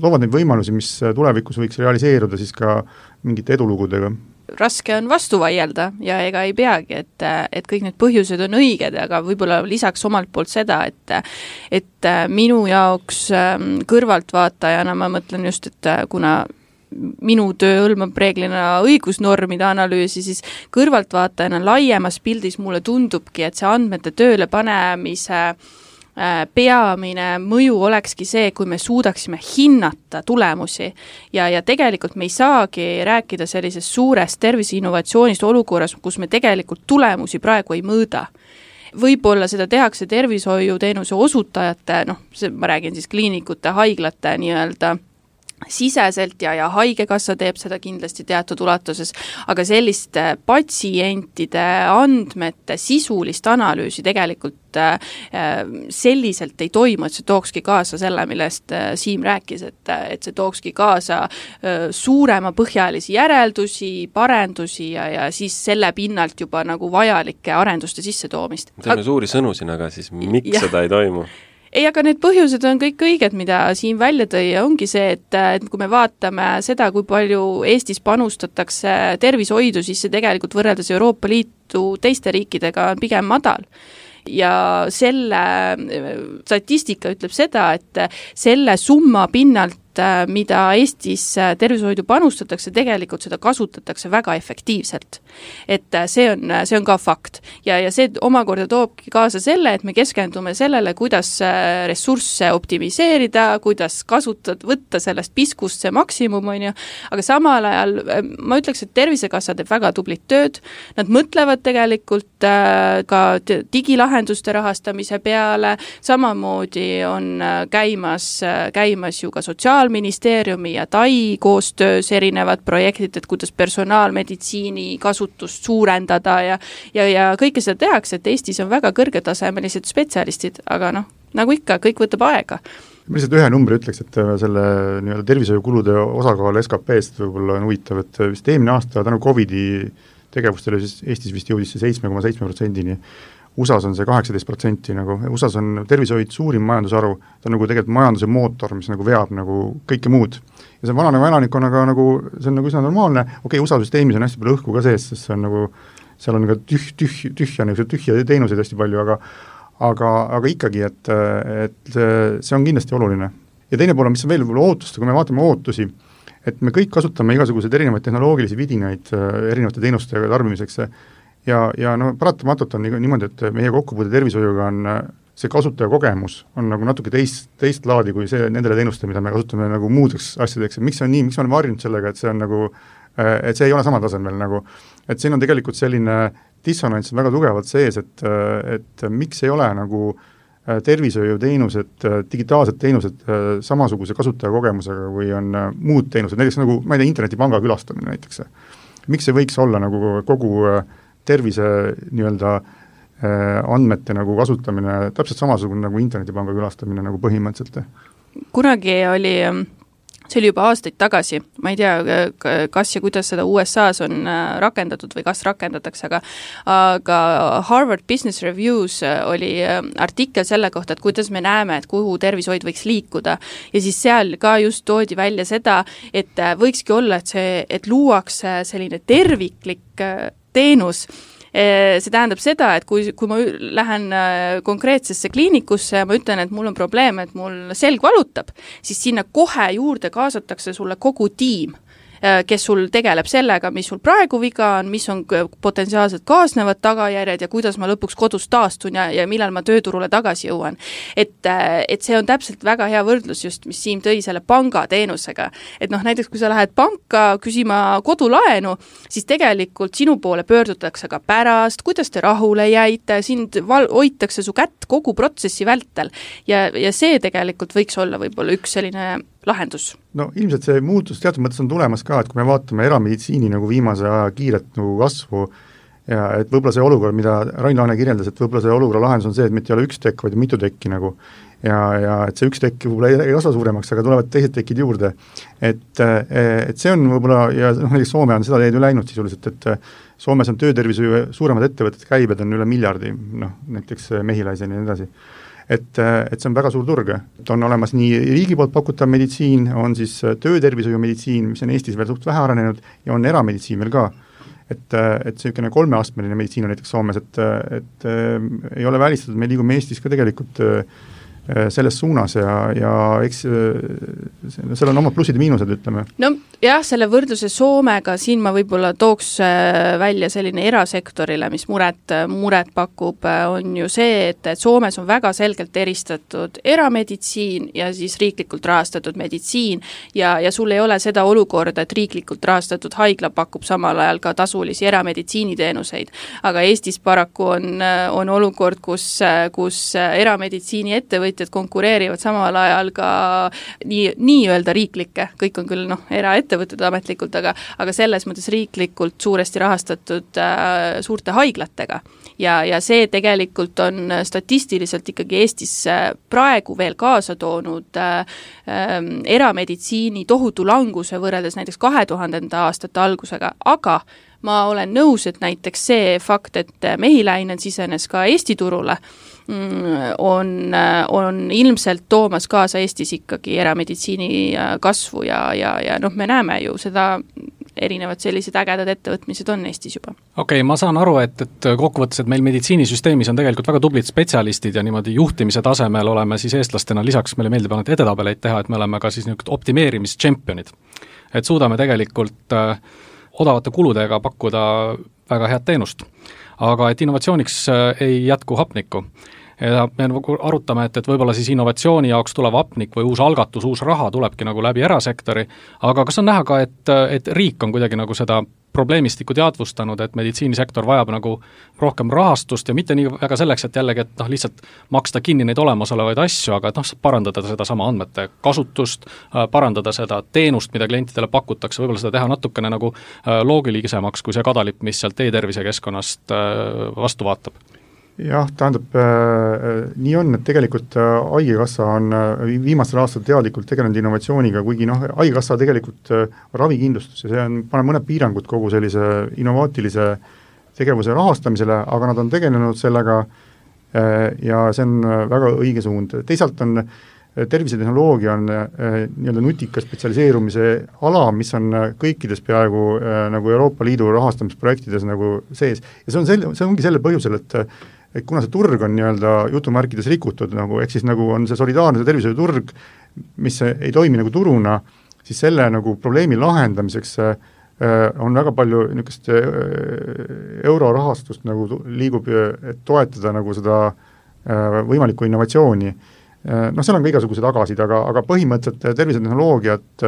loovad neid võimalusi, mis tulevikus võiks realiseeruda siis ka mingite edulugudega raske on vastu vaielda ja ega ei peagi, et, et kõik need põhjused on õiged, aga võib-olla lisaks omalt poolt seda, et et minu jaoks ähm, kõrvaltvaatajana ma mõtlen just, et kuna minu töö hõlmab reeglina õigusnormide analüüsi, siis kõrvaltvaatajana laiemas pildis mulle tundubki, et see andmete tööle panemise äh, Äh, peamine mõju olekski see, kui me suudaksime hinnata tulemusi. ja, ja tegelikult me ei saagi rääkida sellisest suurest terviseinnovatsioonist olukorras, kus me tegelikult tulemusi praegu ei mõõda võib-olla seda tehakse tervishoiuteenuse osutajate, noh, see, ma räägin siis kliinikute, haiglate nii-öelda siseselt ja, ja Haigekassa teeb seda kindlasti teatud ulatuses, aga selliste patsientide andmete sisulist analüüsi tegelikult äh, selliselt ei toimu, et see tookski kaasa selle, millest äh, Siim rääkis, et, et see tookski kaasa äh, suuremapõhjalisi järeldusi, parendusi ja, ja siis selle pinnalt juba nagu vajalike arenduste sissetoomist. teeme suuri sõnu siin, aga siis miks ja. seda ei toimu? Ei, aga need põhjused on kõik õiged, mida Siim välja tõi ja ongi see, et, et kui me vaatame seda, kui palju Eestis panustatakse tervishoidu, siis see tegelikult võrreldes Euroopa Liitu teiste riikidega on pigem madal. Ja selle statistika ütleb seda, et selle summa pinnalt Äh, mida Eestis äh, tervishoidu panustatakse, tegelikult seda kasutatakse väga efektiivselt. et äh, see on, see on ka fakt. ja, ja see omakorda toobki kaasa selle, et me keskendume sellele, kuidas ressursse optimiseerida, kuidas kasutada, võtta sellest piskust see maksimum, on ju, aga samal ajal ma ütleks, et Tervisekassa teeb väga tublit tööd, nad mõtlevad tegelikult ka digilahenduste rahastamise peale, samamoodi on käimas, käimas ju ka sotsiaal- Sotsiaalministeeriumi ja Tai koostöös erinevad projektid, et kuidas personaalmeditsiini kasutust suurendada ja ja, ja kõike seda tehakse, et Eestis on väga kõrgetasemelised spetsialistid, aga noh, nagu ikka, kõik võtab aega. Ma lihtsalt ühe numbri ütleks, et äh, selle nii-öelda tervishoiukulude osakaal SKP-st võib-olla on huvitav, et vist eelmine aasta tänu Covidi tegevustele siis Eestis vist jõudis see seitsme koma seitsme protsendini USA-s on see kaheksateist protsenti nagu, USA-s on tervishoid suurim majandusharu, ta on nagu tegelikult majanduse mootor, mis nagu veab nagu kõike muud. ja see vananeva elanikkonnaga nagu, see on nagu üsna normaalne, okei okay,, USA süsteemis on hästi palju õhku ka sees, sest see on nagu, seal on ka tüh-, tüh-, tühja, niisuguseid tühje teenuseid hästi palju, aga aga, aga ikkagi, et, et see on kindlasti oluline. ja teine pool on, mis on veel võib-olla ootust, kui me vaatame ootusi, et me kõik kasutame igasuguseid erinevaid tehnoloogilisi vidinaid erinevate teenuste tarbimiseks, ja, ja no paratamatult on niimoodi, et meie kokkupuude tervishoiuga on see kasutajakogemus on nagu natuke teist, teist laadi kui see, nendele teenustele, mida me kasutame nagu muudeks asjadeks, et miks see on nii, miks me oleme harjunud sellega, et see on nagu et see ei ole samal tasemel nagu, et siin on tegelikult selline dissonants väga tugevalt sees, et, et miks ei ole nagu tervishoiuteenused, digitaalsed teenused samasuguse kasutajakogemusega, kui on muud teenused, näiteks nagu ma ei tea, internetipanga külastamine näiteks. miks ei võiks olla nagu kogu äh, tervise nii-öelda äh, andmete nagu kasutamine täpselt samasugune nagu internetipanga külastamine nagu põhimõtteliselt. kunagi oli see oli juba aastaid tagasi, ma ei tea, kas ja kuidas seda USA-s on äh, rakendatud või kas rakendatakse, aga aga Harvard Business Reviews äh, oli artikkel selle kohta, et kuidas me näeme, et kuhu tervishoid võiks liikuda. ja siis seal ka just toodi välja seda, et võikski olla, et see, et luuakse selline terviklik teenus, see tähendab seda, et kui, kui ma lähen äh, konkreetsesse kliinikusse ja ma ütlen, et mul on probleem, et mul selg valutab, siis sinna kohe juurde kaasatakse sulle kogu tiim kes sul tegeleb sellega, mis sul praegu viga on, mis on potentsiaalselt kaasnevad tagajärjed ja kuidas ma lõpuks kodus taastun ja, ja millal ma tööturule tagasi jõuan. et, äh, et see on täpselt väga hea võrdlus just, mis Siim tõi selle pangateenusega. et noh, näiteks kui sa lähed panka küsima kodulaenu, siis tegelikult sinu poole pöördutakse ka pärast, kuidas te rahule jäite, sind val-, hoitakse su kätt kogu protsessi vältel. ja, ja see tegelikult võiks olla võib-olla üks selline lahendus? no ilmselt see muutus teatud mõttes on tulemas ka, et kui me vaatame erameditsiini nagu viimase aja kiiret nagu kasvu ja et võib-olla see olukord, mida Rain Laane kirjeldas, et võib-olla see olukorra lahendus on see, et mitte ei ole üks tekk, vaid mitu tekki nagu. ja, ja et see üks tekk võib-olla ei, kasva suuremaks, aga tulevad teised tekid juurde. et, et see on võib-olla, ja noh, näiteks Soome on seda teed ju läinud sisuliselt, et Soomes on töötervishoiu suuremad ettevõtted, käibed on üle miljardi, noh näiteks Mehiläiseni ja nii edasi et, et see on väga suur turg, et on olemas nii riigi poolt pakutav meditsiin, on siis töötervishoiumeditsiin, mis on Eestis veel suht vähe arenenud, ja on erameditsiin veel ka. et, et niisugune kolmeastmeline meditsiin on näiteks Soomes, et, et äh, ei ole välistatud, me liigume Eestis ka tegelikult äh, Äh, selles suunas ja, ja eks äh, seal on omad plussid ja miinused, ütleme. Nojah, selle võrdluse Soomega siin ma võib-olla tooks äh, välja selline erasektorile, mis muret, muret pakub, on ju see, et, et Soomes on väga selgelt eristatud erameditsiin ja siis riiklikult rahastatud meditsiin ja, ja sul ei ole seda olukorda, et riiklikult rahastatud haigla pakub samal ajal ka tasulisi erameditsiiniteenuseid. aga Eestis paraku on, on olukord, kus, kus erameditsiiniettevõtjad ettevõtjad konkureerivad samal ajal ka nii, nii-öelda riiklikke, kõik on küll noh, eraettevõtted ametlikult, aga aga selles mõttes riiklikult suuresti rahastatud äh, suurte haiglatega. ja, ja see tegelikult on statistiliselt ikkagi Eestis äh, praegu veel kaasa toonud äh, äh, erameditsiini tohutu languse võrreldes näiteks kahe tuhandenda aastate algusega, aga ma olen nõus, et näiteks see fakt, et Mehiläinen sisenes ka Eesti turule, Mm, on, on ilmselt toomas kaasa Eestis ikkagi erameditsiini äh, kasvu ja, ja, ja noh, me näeme ju seda, erinevad sellised ägedad ettevõtmised on Eestis juba. okei okay,, ma saan aru, et, et kokkuvõttes, et meil meditsiinisüsteemis on tegelikult väga tublid spetsialistid ja niimoodi juhtimise tasemel oleme siis eestlastena lisaks, meile meeldib alati edetabeleid teha, et me oleme ka siis niisugused optimeerimistšempionid. et suudame tegelikult äh, odavate kuludega pakkuda väga head teenust. aga et innovatsiooniks äh, ei jätku hapnikku ja me nagu arutame, et, et võib-olla siis innovatsiooni jaoks tulev hapnik või uus algatus, uus raha tulebki nagu läbi erasektori, aga kas on näha ka, et, et riik on kuidagi nagu seda probleemistikku teadvustanud, et meditsiinisektor vajab nagu rohkem rahastust ja mitte nii väga selleks, et jällegi, et noh, lihtsalt maksta kinni neid olemasolevaid asju, aga et noh, parandada sedasama andmete kasutust, parandada seda teenust, mida klientidele pakutakse, võib-olla seda teha natukene nagu äh, loogilisemaks kui see kadalipp, mis sealt e-tervise keskkonnast äh, vastu vaatab jah, tähendab äh, äh, nii on, et tegelikult äh, Haigekassa on äh, viimastel aastatel teadlikult tegelenud innovatsiooniga, kuigi noh, Haigekassa tegelikult äh, ravikindlustus ja see on, paneb mõned piirangud kogu sellise innovaatilise tegevuse rahastamisele, aga nad on tegelenud sellega äh, ja see on väga õige suund, teisalt on tervisetehnoloogia on nii-öelda nutika spetsialiseerumise ala, mis on kõikides peaaegu nagu Euroopa Liidu rahastamisprojektides nagu sees. Ja see on sel-, see ongi sellel põhjusel, et et kuna see turg on nii-öelda jutumärkides rikutud nagu, ehk siis nagu on see solidaarne tervishoiuturg, mis ei toimi nagu turuna, siis selle nagu probleemi lahendamiseks äh, on väga palju niisugust äh, eurorahastust nagu liigub, et toetada nagu seda äh, võimalikku innovatsiooni. Noh, seal on ka igasuguseid agasid, aga, aga põhimõtteliselt tervisetehnoloogiat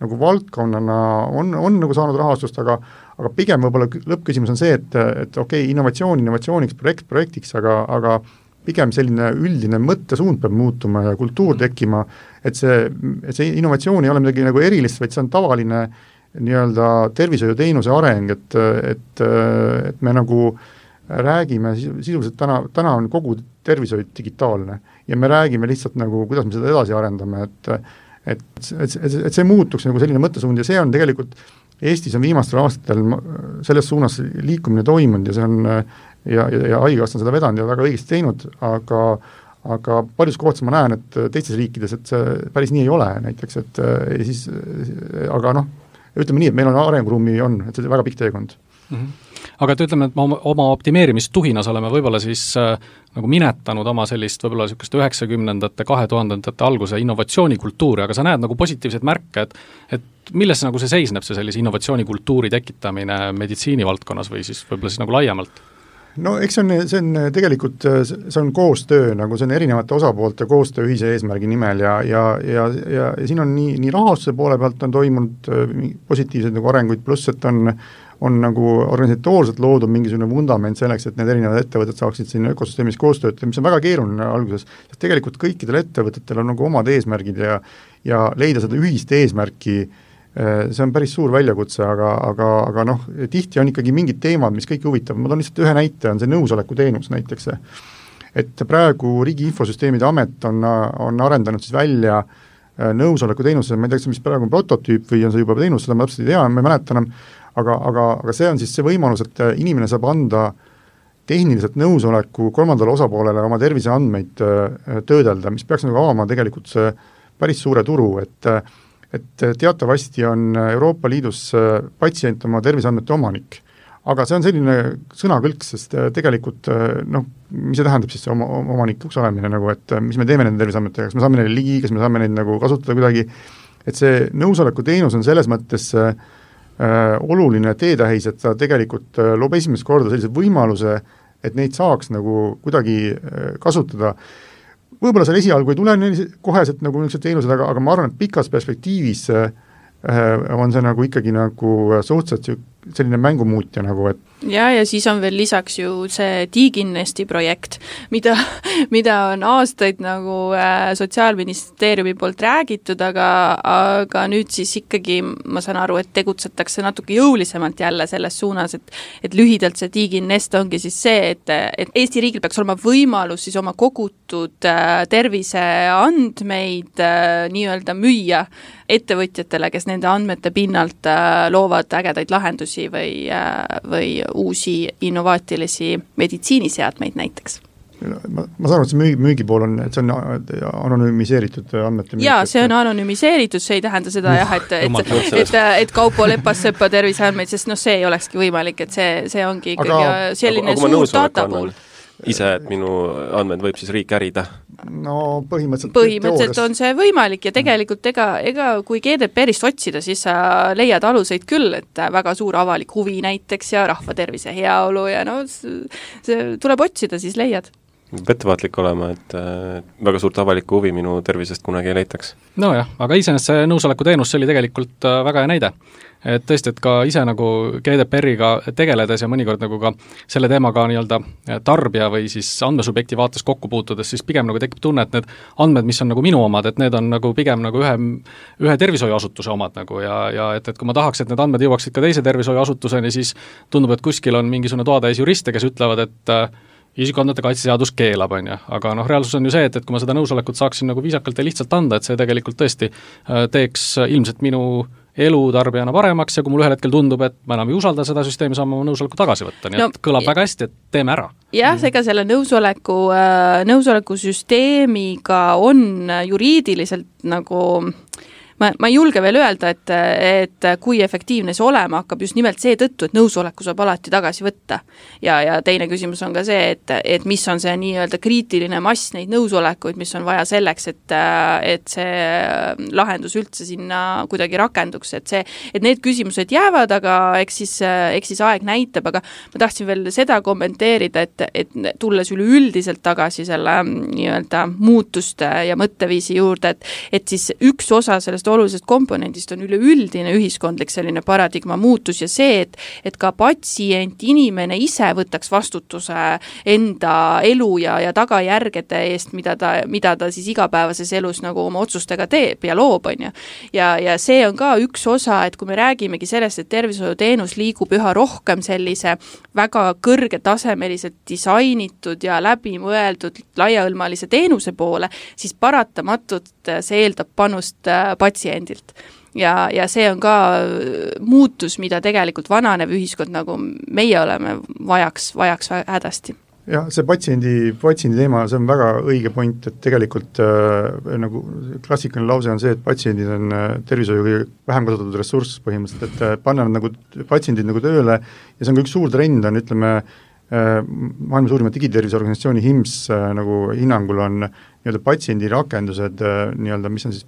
nagu valdkonnana on, on nagu saanud rahastust, aga aga pigem võib-olla lõppküsimus on see, et, et okei okay,, innovatsioon innovatsiooniks, projekt projektiks, aga, aga pigem selline üldine mõttesuund peab muutuma ja kultuur tekkima, et see, et see innovatsioon ei ole midagi nagu erilist, vaid see on tavaline nii-öelda tervishoiuteenuse areng, et, et, et me nagu räägime sisuliselt täna, täna on kogu tervishoid digitaalne ja me räägime lihtsalt nagu, kuidas me seda edasi arendame, et et, et, et, et see muutuks nagu selline mõttesuund ja see on tegelikult Eestis on viimastel aastatel selles suunas liikumine toimunud ja see on ja, ja, ja Haigekassa on seda vedanud ja väga õigesti teinud, aga aga paljudes kohtades ma näen, et teistes riikides, et see päris nii ei ole näiteks, et ja siis aga noh, ütleme nii, et meil on arenguruumi, on, et see on väga pikk teekond mm. -hmm aga et ütleme, et me oma, oma optimeerimistuhinas oleme võib-olla siis äh, nagu minetanud oma sellist võib-olla niisugust üheksakümnendate, kahe tuhandendate alguse innovatsioonikultuuri, aga sa näed nagu positiivseid märke, et et milles nagu see seisneb, see sellise innovatsioonikultuuri tekitamine meditsiinivaldkonnas või siis võib-olla siis nagu laiemalt? no eks see on, see on tegelikult, see on koostöö, nagu see on erinevate osapoolte koostöö ühise eesmärgi nimel ja, ja, ja, ja, ja siin on nii, nii rahastuse poole pealt on toimunud äh, positiivseid nagu arenguid, pluss et on on nagu organisatoorselt loodud mingisugune vundament selleks, et need erinevad ettevõtted saaksid siin ökosüsteemis koos töötada, mis on väga keeruline alguses, sest tegelikult kõikidel ettevõtetel on nagu omad eesmärgid ja ja leida seda ühist eesmärki Äh, see on päris suur väljakutse, aga, aga, aga noh, tihti on ikkagi mingid teemad, mis kõiki huvitavad, ma toon lihtsalt ühe näite, on see nõusolekuteenus näiteks. et praegu Riigi Infosüsteemide Amet on, on arendanud siis välja äh, nõusolekuteenuse, ma ei tea, kas mis praegu on prototüüp või on see juba teenus, seda ma täpselt ei tea, ma ei mäleta enam, aga, aga, aga see on siis see võimalus, et inimene saab anda tehniliselt nõusoleku kolmandale osapoolele oma terviseandmeid äh, töödelda, mis peaks nagu avama tegelikult see päris suure turu, et et teatavasti on Euroopa Liidus äh, patsient oma terviseandmete omanik. aga see on selline sõnakõlks, sest äh, tegelikult noh, mis see tähendab siis, see oma, omanikuks olemine nagu, et mis me teeme nende terviseandmetega, kas me saame neile ligi, kas me saame neid nagu kasutada kuidagi, et see nõusolekuteenus on selles mõttes äh, oluline teetähis, et ta tegelikult äh, loob esimest korda sellise võimaluse, et neid saaks nagu kuidagi äh, kasutada. Äh, võib-olla seal esialgu ei tule koheselt nagu niisugused teenused, aga, aga ma arvan, et pikas perspektiivis äh, on see nagu ikkagi nagu suhteliselt selline mängumuutja nagu, et ja, ja siis on veel lisaks ju see Diginnesti projekt, mida, mida on aastaid nagu äh, Sotsiaalministeeriumi poolt räägitud, aga, aga nüüd siis ikkagi ma saan aru, et tegutsetakse natuke jõulisemalt jälle selles suunas, et et lühidalt see Diginnest ongi siis see, et, et Eesti riigil peaks olema võimalus siis oma kogutud äh, terviseandmeid äh, nii-öelda müüa ettevõtjatele, kes nende andmete pinnalt äh, loovad ägedaid lahendusi või, äh, või uusi innovaatilisi meditsiiniseadmeid näiteks ma, ma saan aru, et see müügi, müügipool on, et see on anonüümiseeritud andmete müük. jaa, see on anonüümiseeritud, see ei tähenda seda jah, et, et, et, et Kaupo Lepas-Sepa terviseandmeid, sest noh, see ei olekski võimalik, et see, see ongi ikkagi aga, selline aga, suur datapool ise, et minu andmed võib siis riik ärida? No põhimõtteliselt põhimõtteliselt teoorias. on see võimalik ja tegelikult ega, ega kui GDPR-ist otsida, siis sa leiad aluseid küll, et väga suur avalik huvi näiteks ja rahva tervise, heaolu ja no see tuleb otsida, siis leiad peab ettevaatlik olema, et väga suurt avalikku huvi minu tervisest kunagi ei leitaks. nojah, aga iseenesest see nõusolekuteenus, see oli tegelikult äh, väga hea näide et tõesti, et ka ise nagu GDPR-iga tegeledes ja mõnikord nagu ka selle teemaga nii-öelda tarbija või siis andmesubjekti vaates kokku puutudes, siis pigem nagu tekib tunne, et need andmed, mis on nagu minu omad, et need on nagu pigem nagu ühe, ühe tervishoiuasutuse omad nagu ja, ja et, et kui ma tahaks, et need andmed jõuaksid ka teise tervishoiuasutuseni, siis tundub, et kuskil on mingisugune toatäis juriste, kes ütlevad, et äh, isikuandmete kaitse seadus keelab, on ju, aga noh, reaalsus on ju see, et, et kui ma seda nõusolekut saaksin nagu viisakalt ja lihtsalt anda, et see tegelikult tõesti äh, teeks ilmselt minu elu tarbijana paremaks ja kui mulle ühel hetkel tundub, et ma enam ei usalda seda süsteemi, saan ma oma nõusoleku tagasi võtta, nii no, et kõlab väga hästi, et teeme ära. jah, ega selle nõusoleku, äh, nõusolekusüsteemiga on juriidiliselt nagu äh, ma, ma ei julge veel öelda, et, et kui efektiivne see olema hakkab just nimelt seetõttu, et nõusoleku saab alati tagasi võtta. ja, ja teine küsimus on ka see, et, et mis on see nii-öelda kriitiline mass neid nõusolekuid, mis on vaja selleks, et, et see lahendus üldse sinna kuidagi rakenduks, et see, et need küsimused jäävad, aga eks siis, eks siis aeg näitab, aga ma tahtsin veel seda kommenteerida, et, et tulles üleüldiselt tagasi selle nii-öelda muutuste ja mõtteviisi juurde, et et siis üks osa sellest ühest olulisest komponendist on üleüldine ühiskondlik selline paradigma muutus ja see, et et ka patsient, inimene ise võtaks vastutuse enda elu ja, ja tagajärgede eest, mida ta, mida ta siis igapäevases elus nagu oma otsustega teeb ja loob, on ju. ja, ja see on ka üks osa, et kui me räägimegi sellest, et tervishoiuteenus liigub üha rohkem sellise väga kõrgetasemeliselt disainitud ja läbimõeldud laiahõlmalise teenuse poole, siis paratamatult see eeldab panust patsiendile patsiendilt. ja, ja see on ka muutus, mida tegelikult vananev ühiskond, nagu meie oleme, vajaks, vajaks hädasti jah, see patsiendi, patsiendi teema, see on väga õige point, et tegelikult äh, nagu klassikaline lause on see, et patsiendid on äh, tervishoiu kõige vähem kasutatud ressurss põhimõtteliselt, et äh, panna nad nagu, patsiendid nagu tööle ja see on ka üks suur trend, on ütleme äh,, maailma suurima digiterviseorganisatsiooni HIMS äh, nagu hinnangul on nii-öelda patsiendirakendused äh, nii-öelda, mis on siis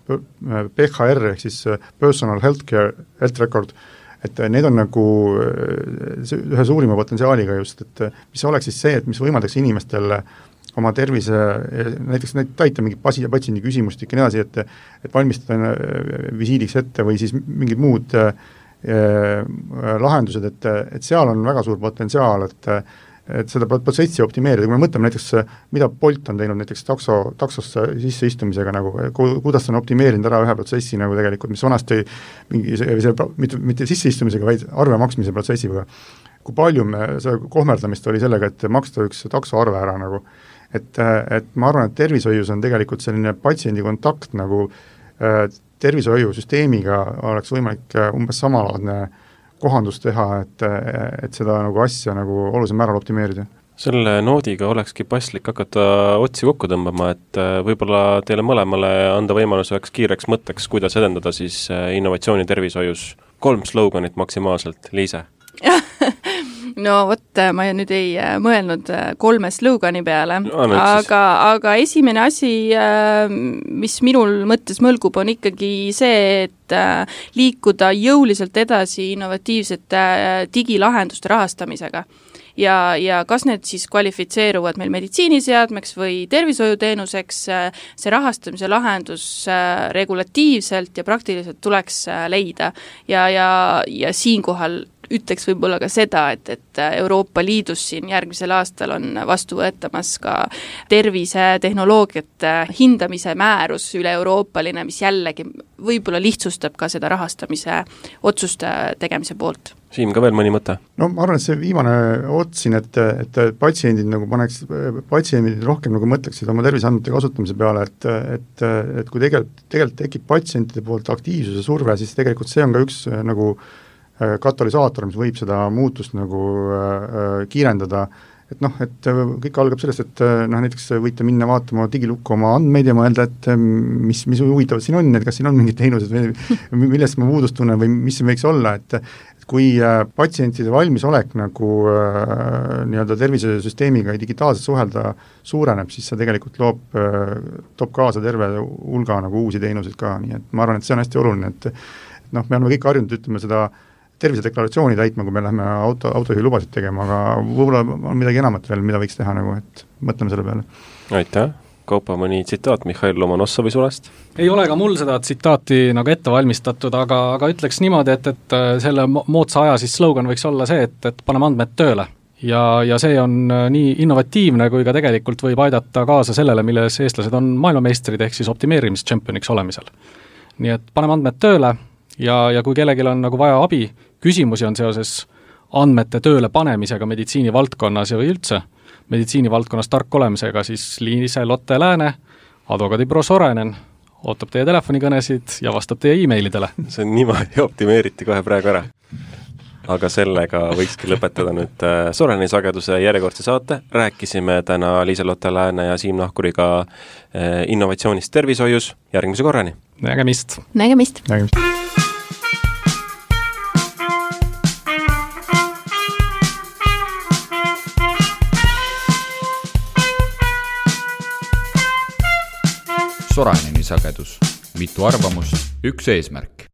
PHR ehk siis äh, Personal Healthcare, Health Record äh,, et äh, need on nagu äh, ühe suurima potentsiaaliga just, et äh, mis oleks siis see, et mis võimaldaks inimestel oma tervise, näiteks täita mingit pasi-, patsiendi küsimustik ja nii edasi, et et valmistada visiidiks ette või siis mingid muud äh, lahendused, et, et seal on väga suur potentsiaal, et et seda protsessi optimeerida, kui me mõtleme näiteks, mida Bolt on teinud näiteks takso, taksosse sisseistumisega nagu, kuidas on optimeerinud ära ühe protsessi nagu tegelikult, mis vanasti mingi see mitte, mitte sisseistumisega, vaid arve maksmise protsessiga, kui palju me, see kohmerdamist oli sellega, et maksta üks taksoarve ära nagu, et, et ma arvan, et tervishoius on tegelikult selline patsiendi kontakt nagu äh, tervishoiusüsteemiga oleks võimalik umbes samalaadne äh, kohandust teha, et, et seda nagu asja nagu olulisel määral optimeerida selle noodiga olekski paslik hakata otsi kokku tõmbama, et äh, võib-olla teile mõlemale anda võimalus üheks kiireks mõtteks, kuidas edendada siis äh, innovatsiooni tervishoius. kolm sloganit maksimaalselt, Liise no vot, ma nüüd ei äh, mõelnud äh, kolme slogani peale. No,, aga, aga esimene asi, äh, mis minul mõttes mõlgub, on ikkagi see, et liikuda jõuliselt edasi innovatiivsete digilahenduste rahastamisega. Ja, ja kas need siis kvalifitseeruvad meil meditsiiniseadmeks või tervishoiuteenuseks, see rahastamise lahendus regulatiivselt ja praktiliselt tuleks leida. ja, ja, ja siinkohal ütleks võib-olla ka seda, et, et Euroopa Liidus siin järgmisel aastal on vastu võetamas ka tervisetehnoloogiate hindamise määrus üle-euroopaline, mis jällegi võib-olla lihtsustab ka seda rahastamise otsuste tegemise poolt Siim, ka veel mõni mõte? no ma arvan, et see viimane ots siin, et, et patsiendid nagu paneks, patsiendid rohkem nagu mõtleksid oma terviseandmete kasutamise peale, et, et, et kui tegelikult, tegelikult tekib patsientide poolt aktiivsuse surve, siis tegelikult see on ka üks nagu äh, katalüsaator, mis võib seda muutust nagu äh, äh, kiirendada, et noh, et kõik algab sellest, et noh, näiteks võite minna vaatama digilukku oma andmeid ja mõelda, et mis, mis huvitavat siin on, et kas siin on mingid teenused või millest ma puudust tunnen või mis see võiks olla, et kui patsientide valmisolek nagu nii-öelda tervisesüsteemiga digitaalselt suhelda suureneb, siis see tegelikult loob, toob kaasa terve hulga nagu uusi teenuseid ka, nii et ma arvan, et see on hästi oluline, et noh, me oleme kõik harjunud ütlema seda äh, tervisedeklaratsiooni täitma, kui me läheme auto, autojuhilubasid tegema, aga võib-olla on midagi enamat veel, mida võiks teha nagu, et mõtleme selle peale. aitäh, Kaupo, mõni tsitaat Mihhail Lomonossovi sulest? ei ole ka mul seda tsitaati nagu ette valmistatud, aga, aga ütleks niimoodi, et, et äh, selle moodsa aja siis slogan võiks olla see, et, et paneme andmed tööle ja, ja see on äh, nii innovatiivne kui ka tegelikult võib aidata kaasa sellele, milles eestlased on maailmameistrid, ehk siis optimeerimistšempioniks olemisel. nii et paneme andmed tööle ja, ja kui kellelgi on nagu vaja abi, küsimusi on seoses andmete tööle panemisega meditsiinivaldkonnas ja või üldse meditsiinivaldkonnas tark olemisega, siis Liise-Lotte Lääne, advokaadibüroo Sorenen ootab teie telefonikõnesid ja vastab teie emailidele. see on niimoodi optimeeriti kohe praegu ära. aga sellega võikski lõpetada nüüd äh, Soreni sageduse järjekordse saate, rääkisime täna Liise-Lotte Lääne ja Siim Nahkuriga äh, innovatsioonist tervishoius, järgmise korrani! nägemist! nägemist! nägemist! Soraineni sagedus, mitu arvamust, üks eesmärk.